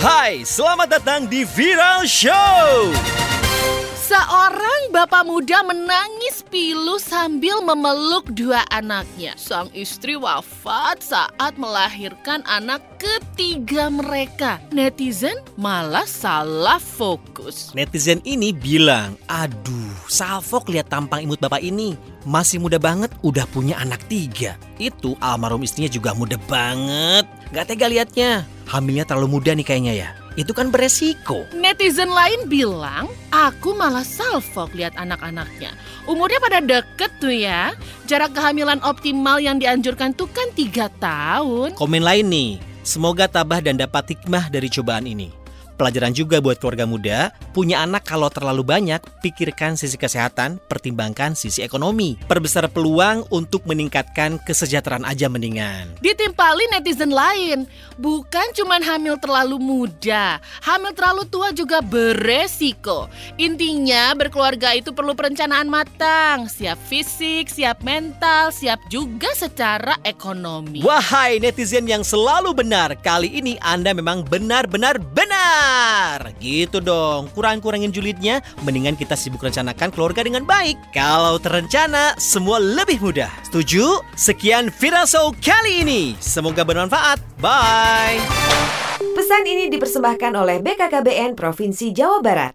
Hai, selamat datang di Viral Show. Seorang bapak muda menangis pilu sambil memeluk dua anaknya. Sang istri wafat saat melahirkan anak ketiga mereka. Netizen malah salah fokus. Netizen ini bilang, aduh, salfok lihat tampang imut bapak ini. Masih muda banget, udah punya anak tiga. Itu almarhum istrinya juga muda banget. Gak tega liatnya. Hamilnya terlalu muda nih kayaknya ya. Itu kan beresiko. Netizen lain bilang, aku malah salfok lihat anak-anaknya. Umurnya pada deket tuh ya. Jarak kehamilan optimal yang dianjurkan tuh kan tiga tahun. Komen lain nih, semoga tabah dan dapat hikmah dari cobaan ini. Pelajaran juga buat keluarga muda, punya anak kalau terlalu banyak, pikirkan sisi kesehatan, pertimbangkan sisi ekonomi. Perbesar peluang untuk meningkatkan kesejahteraan aja mendingan. Ditimpali netizen lain, bukan cuma hamil terlalu muda, hamil terlalu tua juga beresiko. Intinya berkeluarga itu perlu perencanaan matang, siap fisik, siap mental, siap juga secara ekonomi. Wahai netizen yang selalu benar, kali ini Anda memang benar-benar benar. Gitu dong, kurang-kurangin julidnya, mendingan kita sibuk rencanakan keluarga dengan baik. Kalau terencana, semua lebih mudah. Setuju? Sekian Viral Show kali ini. Semoga bermanfaat. Bye. Pesan ini dipersembahkan oleh BKKBN Provinsi Jawa Barat.